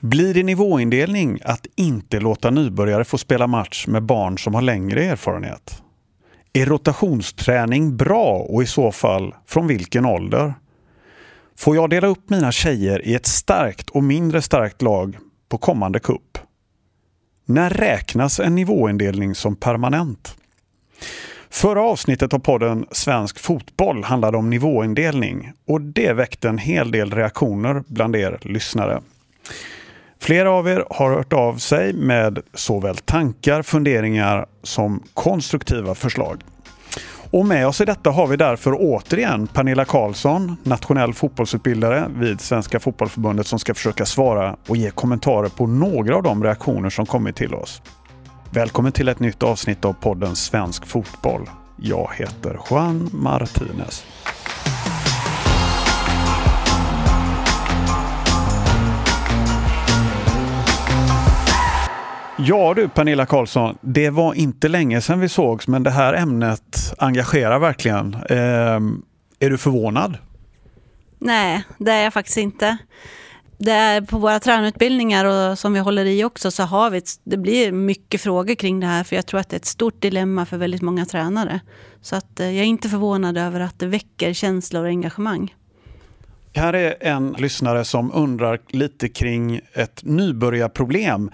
Blir det nivåindelning att inte låta nybörjare få spela match med barn som har längre erfarenhet? Är rotationsträning bra och i så fall från vilken ålder? Får jag dela upp mina tjejer i ett starkt och mindre starkt lag på kommande kupp? När räknas en nivåindelning som permanent? Förra avsnittet av podden Svensk fotboll handlade om nivåindelning och det väckte en hel del reaktioner bland er lyssnare. Flera av er har hört av sig med såväl tankar, funderingar som konstruktiva förslag. Och med oss i detta har vi därför återigen Pernilla Karlsson, nationell fotbollsutbildare vid Svenska fotbollförbundet som ska försöka svara och ge kommentarer på några av de reaktioner som kommit till oss. Välkommen till ett nytt avsnitt av podden Svensk fotboll. Jag heter Juan Martinez. Ja du Pernilla Karlsson, det var inte länge sedan vi sågs men det här ämnet engagerar verkligen. Eh, är du förvånad? Nej, det är jag faktiskt inte. Det är på våra tränarutbildningar och som vi håller i också så har vi, det blir mycket frågor kring det här för jag tror att det är ett stort dilemma för väldigt många tränare. Så att eh, jag är inte förvånad över att det väcker känslor och engagemang. Här är en lyssnare som undrar lite kring ett nybörjarproblem.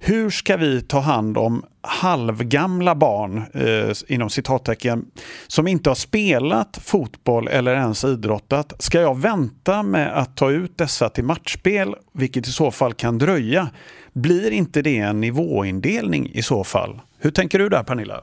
Hur ska vi ta hand om halvgamla barn, eh, inom citattecken, som inte har spelat fotboll eller ens idrottat? Ska jag vänta med att ta ut dessa till matchspel, vilket i så fall kan dröja? Blir inte det en nivåindelning i så fall? Hur tänker du där Pernilla?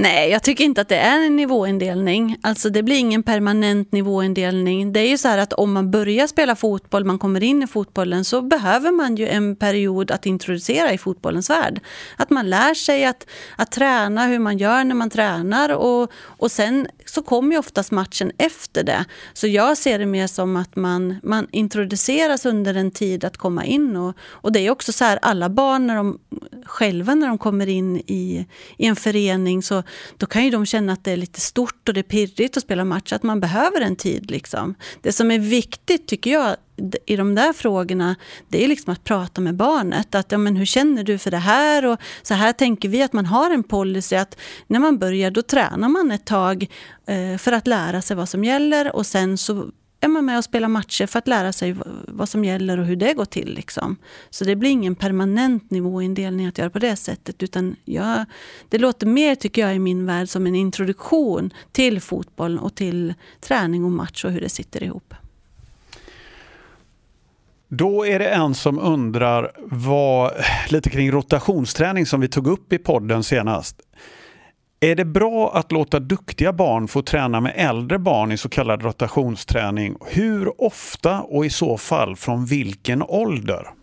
Nej, jag tycker inte att det är en nivåindelning. Alltså det blir ingen permanent nivåindelning. Det är ju så här att om man börjar spela fotboll, man kommer in i fotbollen, så behöver man ju en period att introducera i fotbollens värld. Att man lär sig att, att träna, hur man gör när man tränar och, och sen så kommer ju oftast matchen efter det. Så jag ser det mer som att man, man introduceras under en tid att komma in. Och, och det är också så här, alla barn när de, själva när de kommer in i, i en förening så då kan ju de känna att det är lite stort och det är pirrigt att spela match, att man behöver en tid. Liksom. Det som är viktigt tycker jag i de där frågorna, det är liksom att prata med barnet. Att, ja, men hur känner du för det här? Och så här tänker vi att man har en policy att när man börjar då tränar man ett tag eh, för att lära sig vad som gäller och sen så är man med och spelar matcher för att lära sig vad som gäller och hur det går till. Liksom. Så det blir ingen permanent nivåindelning att göra på det sättet. Utan jag, det låter mer, tycker jag, i min värld som en introduktion till fotboll och till träning och match och hur det sitter ihop. Då är det en som undrar vad, lite kring rotationsträning som vi tog upp i podden senast. Är det bra att låta duktiga barn få träna med äldre barn i så kallad rotationsträning? Hur ofta och i så fall från vilken ålder?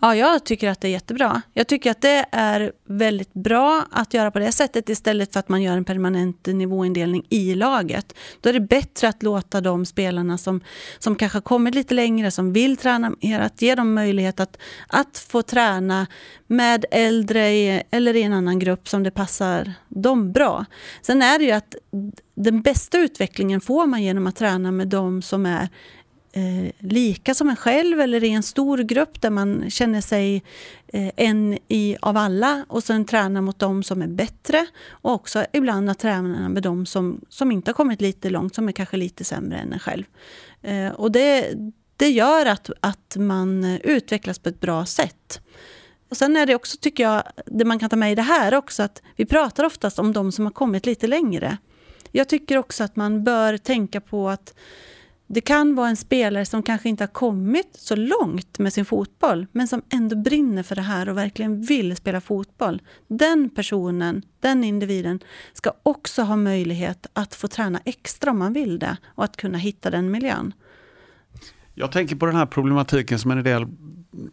Ja, jag tycker att det är jättebra. Jag tycker att det är väldigt bra att göra på det sättet istället för att man gör en permanent nivåindelning i laget. Då är det bättre att låta de spelarna som, som kanske har kommit lite längre, som vill träna mer, att ge dem möjlighet att, att få träna med äldre i, eller i en annan grupp som det passar dem bra. Sen är det ju att den bästa utvecklingen får man genom att träna med de som är eh, lika som en själv eller i en stor grupp där man känner sig eh, en i, av alla och sen träna mot dem som är bättre och också ibland att träna med dem som, som inte har kommit lite långt, som är kanske lite sämre än en själv. Eh, och det, det gör att, att man utvecklas på ett bra sätt. Och Sen är det också, tycker jag, det man kan ta med i det här också, att vi pratar oftast om de som har kommit lite längre. Jag tycker också att man bör tänka på att det kan vara en spelare som kanske inte har kommit så långt med sin fotboll men som ändå brinner för det här och verkligen vill spela fotboll. Den personen, den individen, ska också ha möjlighet att få träna extra om man vill det och att kunna hitta den miljön. Jag tänker på den här problematiken som en del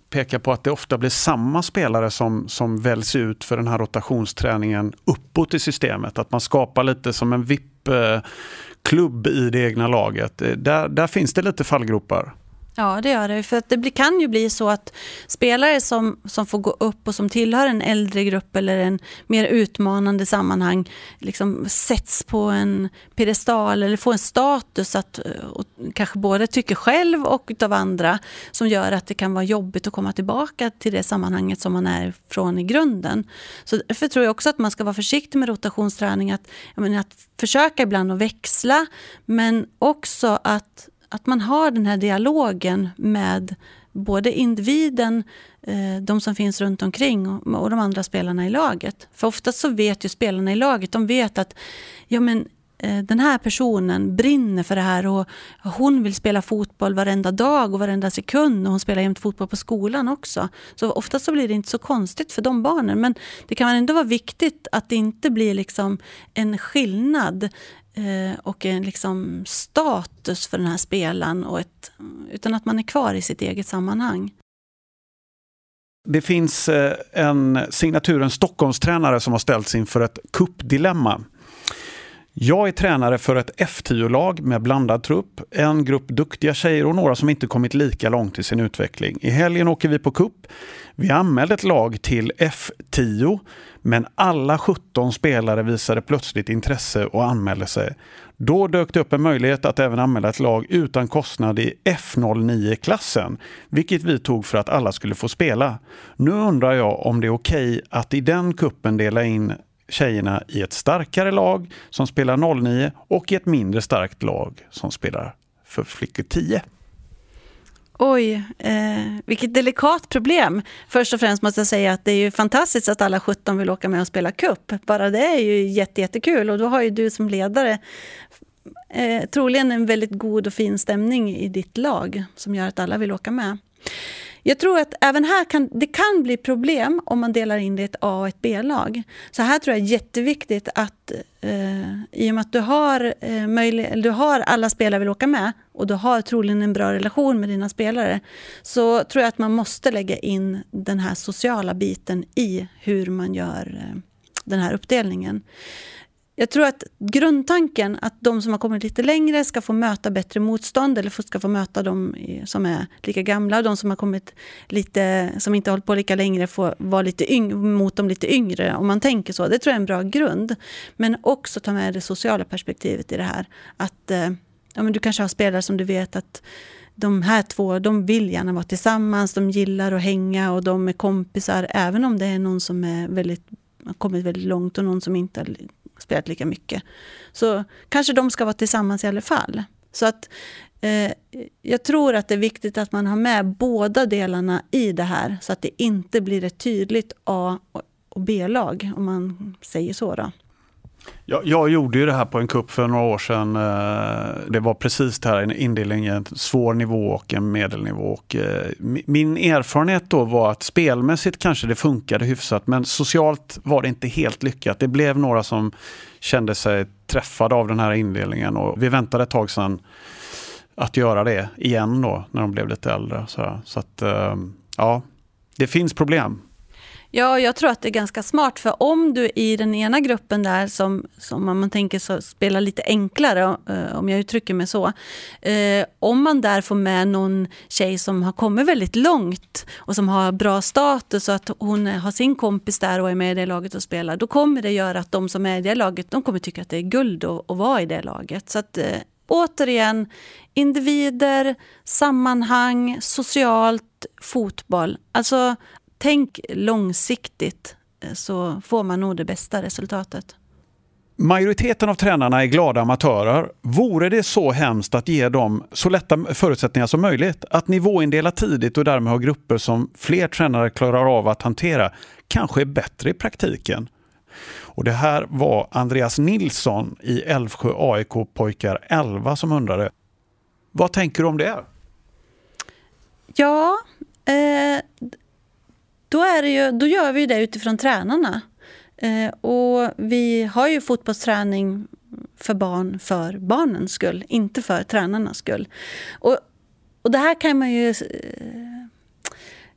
pekar på att det ofta blir samma spelare som, som väljs ut för den här rotationsträningen uppåt i systemet. Att man skapar lite som en vipp Eh, klubb i det egna laget. Eh, där, där finns det lite fallgropar. Ja, det gör det. För att det kan ju bli så att spelare som, som får gå upp och som tillhör en äldre grupp eller en mer utmanande sammanhang liksom sätts på en piedestal eller får en status att eh, och kanske både tycker själv och av andra som gör att det kan vara jobbigt att komma tillbaka till det sammanhanget som man är från i grunden. Så därför tror jag också att man ska vara försiktig med rotationsträning. Att, menar, att försöka ibland att växla men också att att man har den här dialogen med både individen, eh, de som finns runt omkring och de andra spelarna i laget. För oftast så vet ju spelarna i laget, de vet att ja, men, eh, den här personen brinner för det här och hon vill spela fotboll varenda dag och varenda sekund och hon spelar jämt fotboll på skolan också. Så oftast så blir det inte så konstigt för de barnen. Men det kan ändå vara viktigt att det inte blir liksom en skillnad Eh, Eh, och en liksom status för den här spelaren och ett, utan att man är kvar i sitt eget sammanhang. Det finns eh, en signaturen Stockholmstränare som har ställts inför ett kuppdilemma. Jag är tränare för ett F10-lag med blandad trupp, en grupp duktiga tjejer och några som inte kommit lika långt i sin utveckling. I helgen åker vi på kupp. Vi anmälde ett lag till F10, men alla 17 spelare visade plötsligt intresse och anmälde sig. Då dök det upp en möjlighet att även anmäla ett lag utan kostnad i F09-klassen, vilket vi tog för att alla skulle få spela. Nu undrar jag om det är okej att i den kuppen dela in tjejerna i ett starkare lag som spelar 09 och i ett mindre starkt lag som spelar för flickor 10. Oj, eh, vilket delikat problem. Först och främst måste jag säga att det är ju fantastiskt att alla 17 vill åka med och spela cup. Bara det är ju jättekul och då har ju du som ledare eh, troligen en väldigt god och fin stämning i ditt lag som gör att alla vill åka med. Jag tror att även här kan det kan bli problem om man delar in det i ett A och ett B-lag. Så här tror jag är jätteviktigt att eh, i och med att du har, eh, möjlig, du har alla spelare vill åka med och du har troligen en bra relation med dina spelare så tror jag att man måste lägga in den här sociala biten i hur man gör eh, den här uppdelningen. Jag tror att grundtanken att de som har kommit lite längre ska få möta bättre motstånd eller ska få möta de som är lika gamla. De som har kommit lite, som inte har hållit på lika länge får vara lite yng, mot de lite yngre. Om man tänker så. Det tror jag är en bra grund. Men också ta med det sociala perspektivet i det här. Att eh, ja, men du kanske har spelare som du vet att de här två de vill gärna vara tillsammans, de gillar att hänga och de är kompisar. Även om det är någon som är väldigt, har kommit väldigt långt och någon som inte spelat lika mycket. Så kanske de ska vara tillsammans i alla fall. Så att eh, jag tror att det är viktigt att man har med båda delarna i det här så att det inte blir ett tydligt A och B-lag, om man säger så. Då. Jag, jag, gjorde ju det här på en kupp för några år sedan. Eh, det var precis det här, en indelning i en svår nivå och en medelnivå. Och eh, min erfarenhet då var att spelmässigt kanske det funkade hyfsat men socialt var det inte helt lyckat. Det blev några som kände sig träffade av den här indelningen och vi väntade ett tag sedan att göra det igen då när de blev lite äldre. Så, att eh, ja, det finns problem. Ja, jag tror att det är ganska smart. För om du i den ena gruppen där, som, som man tänker så, spelar lite enklare, eh, om jag uttrycker mig så. Eh, om man där får med någon tjej som har kommit väldigt långt och som har bra status och att hon har sin kompis där och är med i det laget och spelar. Då kommer det göra att de som är i det laget, de kommer tycka att det är guld att, att vara i det laget. Så att eh, återigen, individer, sammanhang, socialt, fotboll. Alltså tänk långsiktigt eh, så får man nog det bästa resultatet. Majoriteten av tränarna är glada amatörer. Vore det så hemskt att ge dem så lätta förutsättningar som möjligt? Att nivåindela tidigt och därmed ha grupper som fler tränare klarar av att hantera kanske är bättre i praktiken. Och Det här var Andreas Nilsson i Älvsjö AIK pojkar 11 som undrade. Vad tänker du om det? Ja, eh, då, är det ju, då gör vi det utifrån tränarna. Eh, och vi har ju fotbollsträning för barn för barnens skull, inte för tränarnas skull. Och, och det här kan man ju eh,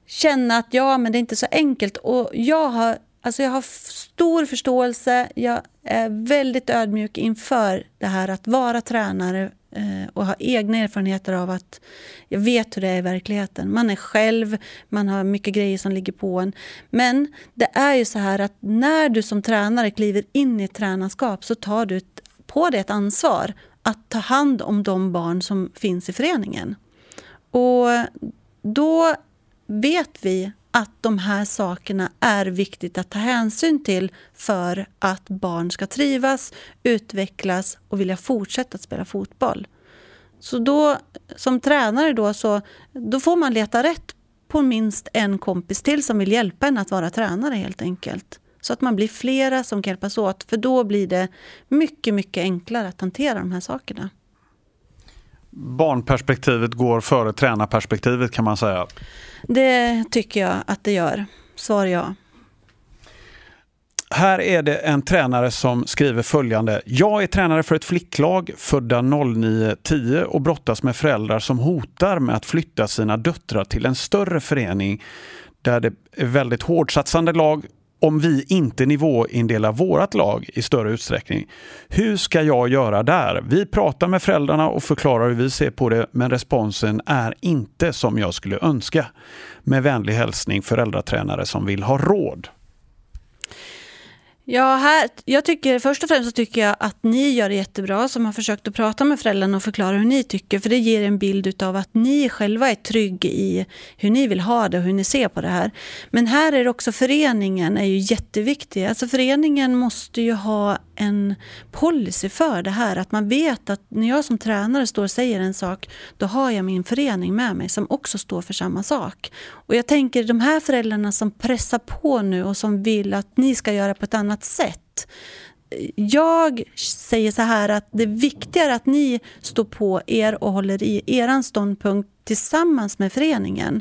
känna att ja, men det är inte så enkelt. Och jag har, alltså jag har stor förståelse, jag är väldigt ödmjuk inför det här att vara tränare Eh, och har egna erfarenheter av att jag vet hur det är i verkligheten. Man är själv, man har mycket grejer som ligger på en. Men det är ju så här att när du som tränare kliver in i ett tränarskap så tar du på dig ett ansvar att ta hand om de barn som finns i föreningen. Och då vet vi att de här sakerna är viktigt att ta hänsyn till för att barn ska trivas, utvecklas och vilja fortsätta att spela fotboll. Så då, som tränare då, så, då får man leta rätt på minst en kompis till som vill hjälpa en att vara tränare helt enkelt. Så att man blir flera som kan hjälpas åt, för då blir det mycket, mycket enklare att hantera de här sakerna. Barnperspektivet går före tränarperspektivet kan man säga. Det tycker jag att det gör. Svar ja. Här är det en tränare som skriver följande. Jag är tränare för ett flicklag födda 0910 och brottas med föräldrar som hotar med att flytta sina döttrar till en större förening där det är väldigt hårdsatsande lag om vi inte nivåindelar vårt lag i större utsträckning. Hur ska jag göra där? Vi pratar med föräldrarna och förklarar hur vi ser på det, men responsen är inte som jag skulle önska. Med vänlig hälsning föräldratränare som vill ha råd. Ja, här, jag tycker, först och främst så tycker jag att ni gör det jättebra som har försökt att prata med föräldrarna och förklara hur ni tycker. För det ger en bild av att ni själva är trygg i hur ni vill ha det och hur ni ser på det här. Men här är det också föreningen är ju jätteviktig. Alltså föreningen måste ju ha en policy för det här. Att man vet att när jag som tränare står och säger en sak, då har jag min förening med mig som också står för samma sak. Och jag tänker de här föräldrarna som pressar på nu och som vill att ni ska göra på ett annat annat sätt. Jag säger så här att det är viktigare att ni står på er och håller i er ståndpunkt tillsammans med föreningen.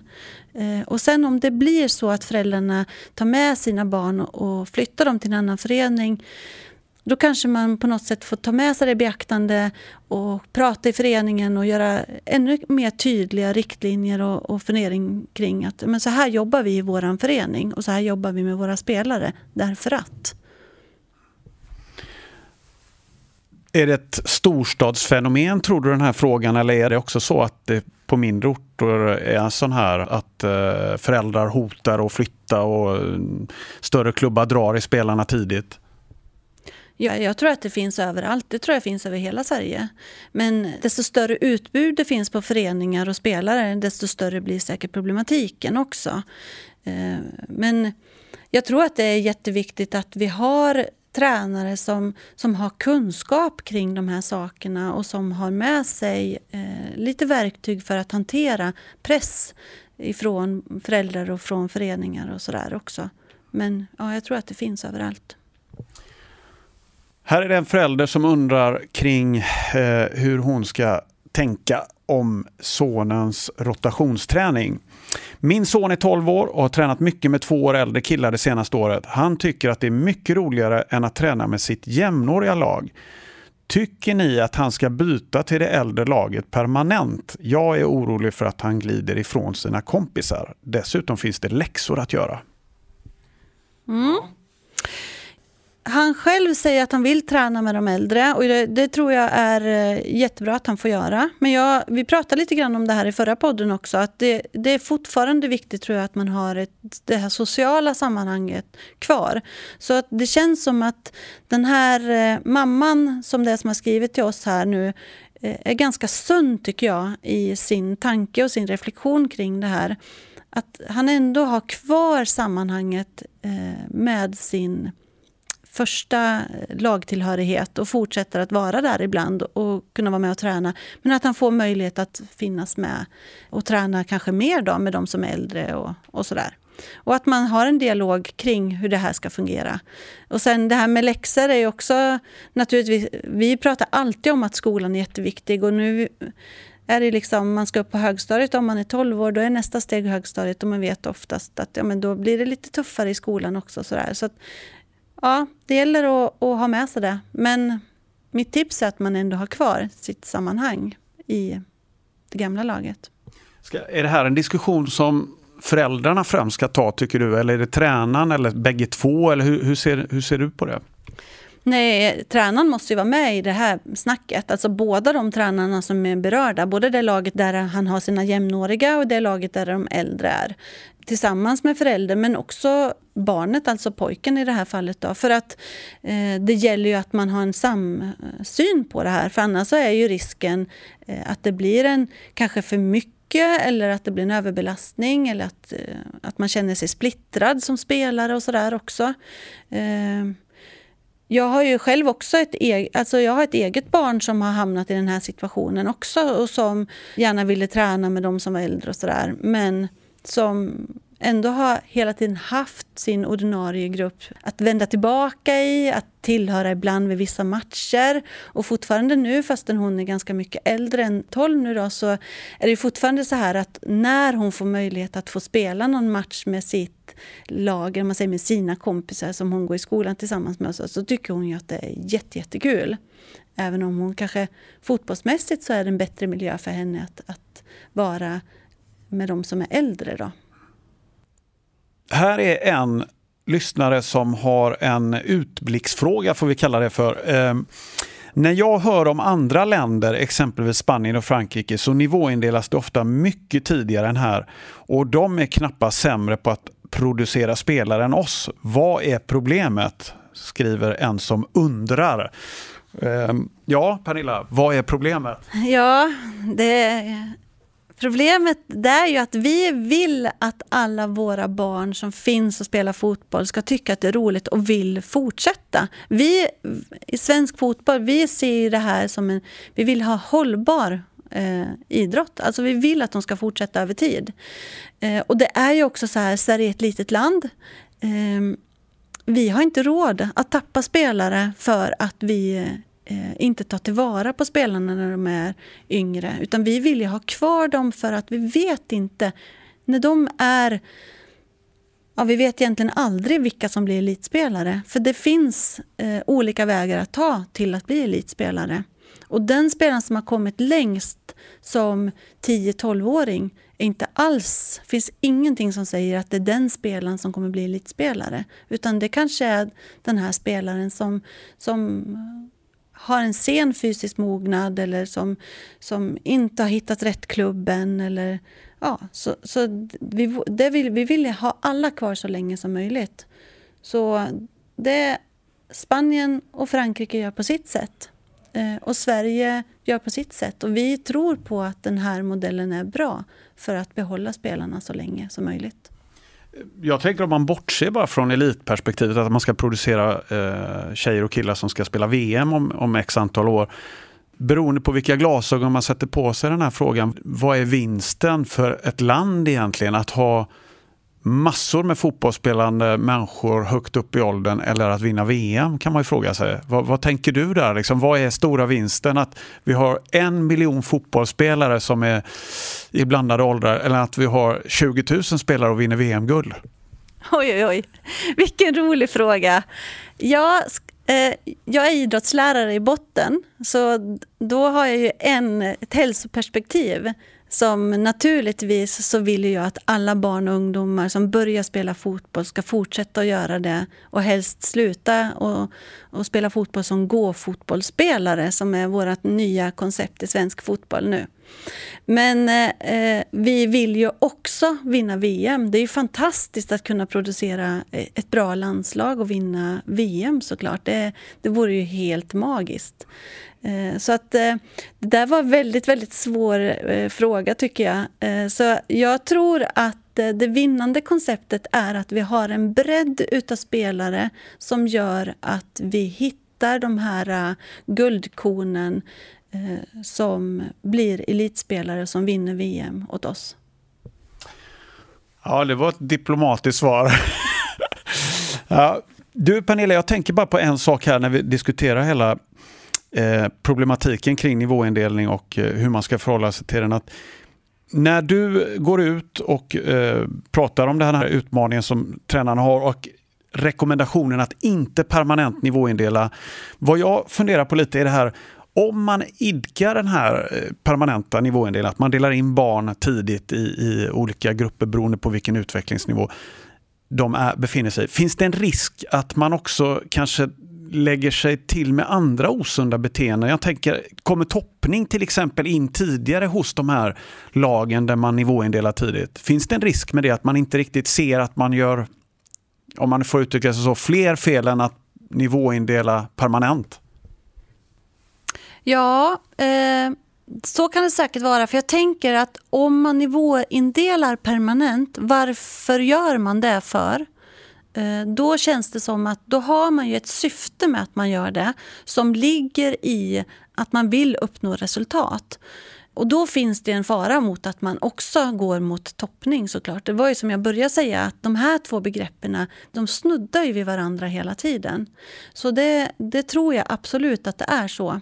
Eh, och sen om det blir så att föräldrarna tar med sina barn och flyttar dem till en annan förening då kanske man på något sätt får ta med sig det i beaktande och prata i föreningen och göra ännu mer tydliga riktlinjer och, och fundering kring att men så här jobbar vi i vår förening och så här jobbar vi med våra spelare därför att. Är det ett storstadsfenomen tror du den här frågan eller är det också så att det på mindre orter är en sån här att eh, föräldrar hotar att flytta och eh, större klubbar drar i spelarna tidigt? Ja, jag tror att det finns överallt. Det tror jag finns över hela Sverige. Men desto större utbud det finns på föreningar och spelare, desto större blir säkert problematiken också. Eh, men jag tror att det är jätteviktigt att vi har tränare som, som har kunskap kring de här sakerna och som har med sig eh, lite verktyg för att hantera press ifrån föräldrar och från föreningar och sådär också. Men ja, jag tror att det finns överallt. Här är det en förälder som undrar kring eh, hur hon ska tänka om sonens rotationsträning. Min son är 12 år och har tränat mycket med två år äldre killar det senaste året. Han tycker att det är mycket roligare än att träna med sitt jämnåriga lag. Tycker ni att han ska byta till det äldre laget permanent? Jag är orolig för att han glider ifrån sina kompisar. Dessutom finns det läxor att göra. Mm han själv säger att han vill träna med de äldre och det, det, tror jag är eh, jättebra att han får göra. Men jag, vi pratade lite grann om det här i förra podden också, att det, det är fortfarande viktigt tror jag att man har ett, det här sociala sammanhanget kvar. Så att det känns som att den här eh, mamman som det är som har skrivit till oss här nu eh, är ganska sund tycker jag i sin tanke och sin reflektion kring det här. Att han ändå har kvar sammanhanget med sin första lagtillhörighet och fortsätter att vara där ibland och kunna vara med och träna. Men att han får möjlighet att finnas med och träna kanske mer då med de som är äldre och, och sådär. Och att man har en dialog kring hur det här ska fungera. Och sen det här med läxor är ju också naturligtvis, vi pratar alltid om att skolan är jätteviktig och nu är det liksom, man ska upp på högstadiet om man är 12 år, då är nästa steg högstadiet och man vet oftast att ja, men då blir det lite tuffare i skolan också. Sådär. Så att ja, det gäller att, att, ha med sig det. Men mitt tips är att man ändå har kvar sitt sammanhang i det gamla laget. Ska, är det här en diskussion som föräldrarna främst ska ta tycker du? Eller är det tränaren eller bägge två? Eller hur, hur, ser, hur ser du på det? Nej, tränaren måste ju vara med i det här snacket. Alltså båda de tränarna som är berörda. Både det laget där han har sina jämnåriga och det laget där de äldre är. Tillsammans med föräldern men också barnet, alltså pojken i det här fallet. Då. För att eh, det gäller ju att man har en samsyn på det här. För annars så är ju risken eh, att det blir en kanske för mycket eller att det blir en överbelastning eller att, eh, att man känner sig splittrad som spelare och sådär också. Eh, jag har ju själv också ett, eget, alltså jag har ett eget barn som har hamnat i den här situationen också och som gärna ville träna med de som var äldre och sådär. Men som ändå har hela tiden haft sin ordinarie grupp att vända tillbaka i, att tillhöra ibland vid vissa matcher. Och fortfarande nu, fastän hon är ganska mycket äldre än 12 nu då, så är det fortfarande så här att när hon får möjlighet att få spela någon match med sitt lag, man säger med sina kompisar som hon går i skolan tillsammans med, så, så tycker hon ju att det är jätte, jättekul. Även om hon kanske fotbollsmässigt så är det en bättre miljö för henne att, att vara med de som är äldre. Då. Här är en lyssnare som har en utblicksfråga, får vi kalla det för. Eh, när jag hör om andra länder, exempelvis Spanien och Frankrike, så nivåindelas det ofta mycket tidigare än här. Och de är knappast sämre på att producera spelare än oss. Vad är problemet? Skriver en som undrar. Eh, ja, Pernilla, vad är problemet? Ja, det Problemet är ju att vi vill att alla våra barn som finns och spelar fotboll ska tycka att det är roligt och vill fortsätta. Vi i svensk fotboll, vi ser det här som en... Vi vill ha hållbar eh, idrott. Alltså vi vill att de ska fortsätta över tid. Eh, och det är ju också så här, Sverige är ett litet land. Eh, vi har inte råd att tappa spelare för att vi eh, eh, inte ta tillvara på spelarna när de är yngre. Utan vi vill ju ha kvar dem för att vi vet inte när de är Ja, vi vet egentligen aldrig vilka som blir elitspelare. För det finns eh, olika vägar att ta till att bli elitspelare. Och den spelaren som har kommit längst som 10-12-åring är inte alls, finns ingenting som säger att det är den spelaren som kommer bli elitspelare. Utan det kanske är den här spelaren som, som har en sen fysisk mognad eller som, som inte har hittat rätt klubben. Eller, ja, så så vi, det vill, vi vill ha alla kvar så länge som möjligt. Så det Spanien och Frankrike gör på sitt sätt. Eh, och Sverige gör på sitt sätt. Och vi tror på att den här modellen är bra för att behålla spelarna så länge som möjligt jag tänker om man bortser bara från elitperspektivet, att man ska producera eh, tjejer och killar som ska spela VM om, om x antal år. Beroende på vilka glasögon man sätter på sig den här frågan, vad är vinsten för ett land egentligen att ha massor med fotbollsspelande människor högt upp i åldern eller att vinna VM kan man ju fråga sig. Vad, vad tänker du där? Liksom, vad är stora vinsten? Att vi har en miljon fotbollsspelare som är i blandade åldrar eller att vi har 20 000 spelare och vinner VM-guld? Oj, oj, oj. Vilken rolig fråga. Jag, eh, jag är idrottslärare i botten, så då har jag ju en, ett hälsoperspektiv som naturligtvis så vill jag att alla barn och ungdomar som börjar spela fotboll ska fortsätta att göra det och helst sluta och, och spela fotboll som gå-fotbollsspelare som är vårt nya koncept i svensk fotboll nu. Men eh, vi vill ju också vinna VM. Det är ju fantastiskt att kunna producera eh, ett bra landslag och vinna VM såklart. Det, det vore ju helt magiskt. Eh, så att eh, det där var en väldigt, väldigt svår eh, fråga tycker jag. Så jag tror att det vinnande konceptet är att vi har en bredd utav spelare som gör att vi hittar de här guldkornen som blir elitspelare som vinner VM åt oss. Ja, det var ett diplomatiskt svar. ja. Du Pernilla, jag tänker bara på en sak här när vi diskuterar hela Eh, problematiken kring nivåindelning och eh, hur man ska förhålla sig till den. Att när du går ut och eh, pratar om den här utmaningen som tränarna har och rekommendationen att inte permanent nivåindela. Vad jag funderar på lite är det här om man idkar den här eh, permanenta nivåindelningen, att man delar in barn tidigt i, i olika grupper beroende på vilken utvecklingsnivå de är, befinner sig Finns det en risk att man också kanske lägger sig till med andra osunda beteenden. Jag tänker, kommer toppning till exempel in tidigare hos de här lagen där man nivåindelar tidigt? Finns det en risk med det att man inte riktigt ser att man gör, om man får uttrycka sig så, fler fel än att nivåindela permanent? Ja, eh, så kan det säkert vara. För jag tänker att om man nivåindelar permanent, varför gör man det för? Eh, då känns det som att då har man ju ett syfte med att man gör det som ligger i att man vill uppnå resultat. Och då finns det en fara mot att man också går mot toppning såklart. Det var ju som jag började säga att de här två begreppen de snuddar ju vid varandra hela tiden. Så det, det tror jag absolut att det är så.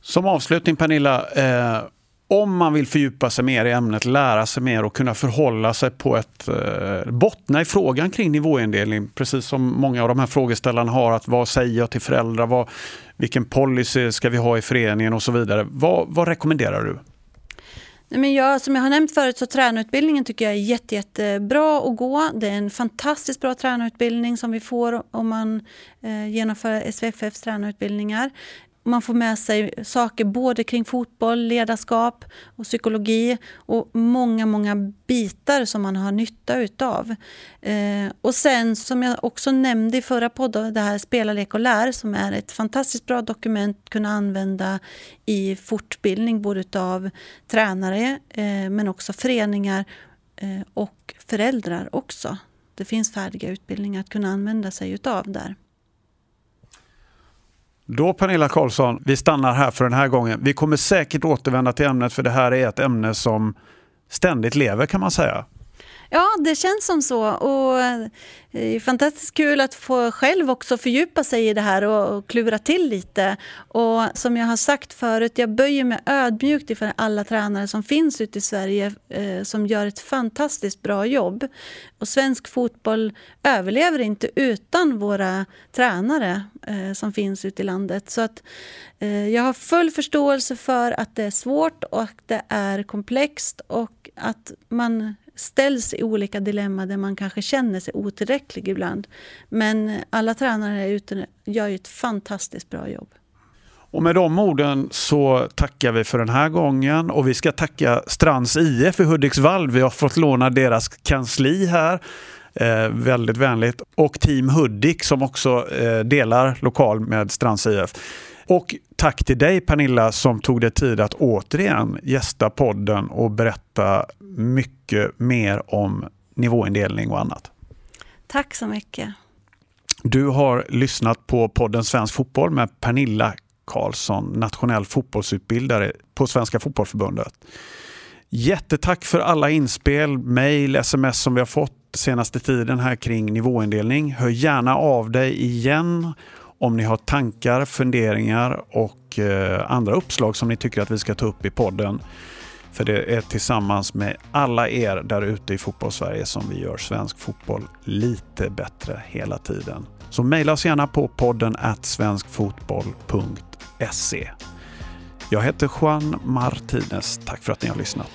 Som avslutning Pernilla, eh, om man vill fördjupa sig mer i ämnet, lära sig mer och kunna förhålla sig på ett eh, bottna i frågan kring nivåindelning, precis som många av de här frågeställarna har, att vad säger jag till föräldrar, vad, vilken policy ska vi ha i föreningen och så vidare. Vad, vad rekommenderar du? Men jag, som jag har nämnt förut så tränarutbildningen tycker jag är jätte, jättebra att gå. Det är en fantastiskt bra tränarutbildning som vi får om man eh, genomför SVFFs tränarutbildningar. Man får med sig saker både kring fotboll, ledarskap och psykologi och många, många bitar som man har nytta utav. Eh, och sen som jag också nämnde i förra podden, det här Spela, lek och lär som är ett fantastiskt bra dokument att kunna använda i fortbildning både utav tränare eh, men också föreningar eh, och föräldrar också. Det finns färdiga utbildningar att kunna använda sig utav där. Då Pernilla Karlsson, vi stannar här för den här gången. Vi kommer säkert återvända till ämnet för det här är ett ämne som ständigt lever kan man säga. Ja, det känns som så. Och eh, det är fantastiskt kul att få själv också fördjupa sig i det här och klura till lite. Och som jag har sagt förut, jag böjer mig ödmjukt inför alla tränare som finns ute i Sverige eh, som gör ett fantastiskt bra jobb. Och svensk fotboll överlever inte utan våra tränare eh, som finns ute i landet. Så att jag har full förståelse för att det är svårt och att det är komplext och att man ställs i olika dilemman där man kanske känner sig otillräcklig ibland. Men alla tränare ute gör ju ett fantastiskt bra jobb. Och med de orden så tackar vi för den här gången och vi ska tacka Strands IF i Hudiksvall. Vi har fått låna deras kansli här. Eh, väldigt vänligt. Och Team Hudik som också eh, delar lokal med Strands IF. Och tack till dig Pernilla som tog dig tid att återigen gästa podden och berätta mycket mer om nivåindelning och annat. Tack så mycket. Du har lyssnat på podden Svensk Fotboll med Pernilla Karlsson, nationell fotbollsutbildare på Svenska Fotbollförbundet. Jättetack för alla inspel, mejl, sms som vi har fått senaste tiden här kring nivåindelning. Hör gärna av dig igen om ni har tankar, funderingar och eh, andra uppslag som ni tycker att vi ska ta upp i podden. För det är tillsammans med alla er där ute i fotbollssverige som vi gör svensk fotboll lite bättre hela tiden. Så mejla oss gärna på podden svenskfotboll.se. Jag heter Juan Martinez. Tack för att ni har lyssnat.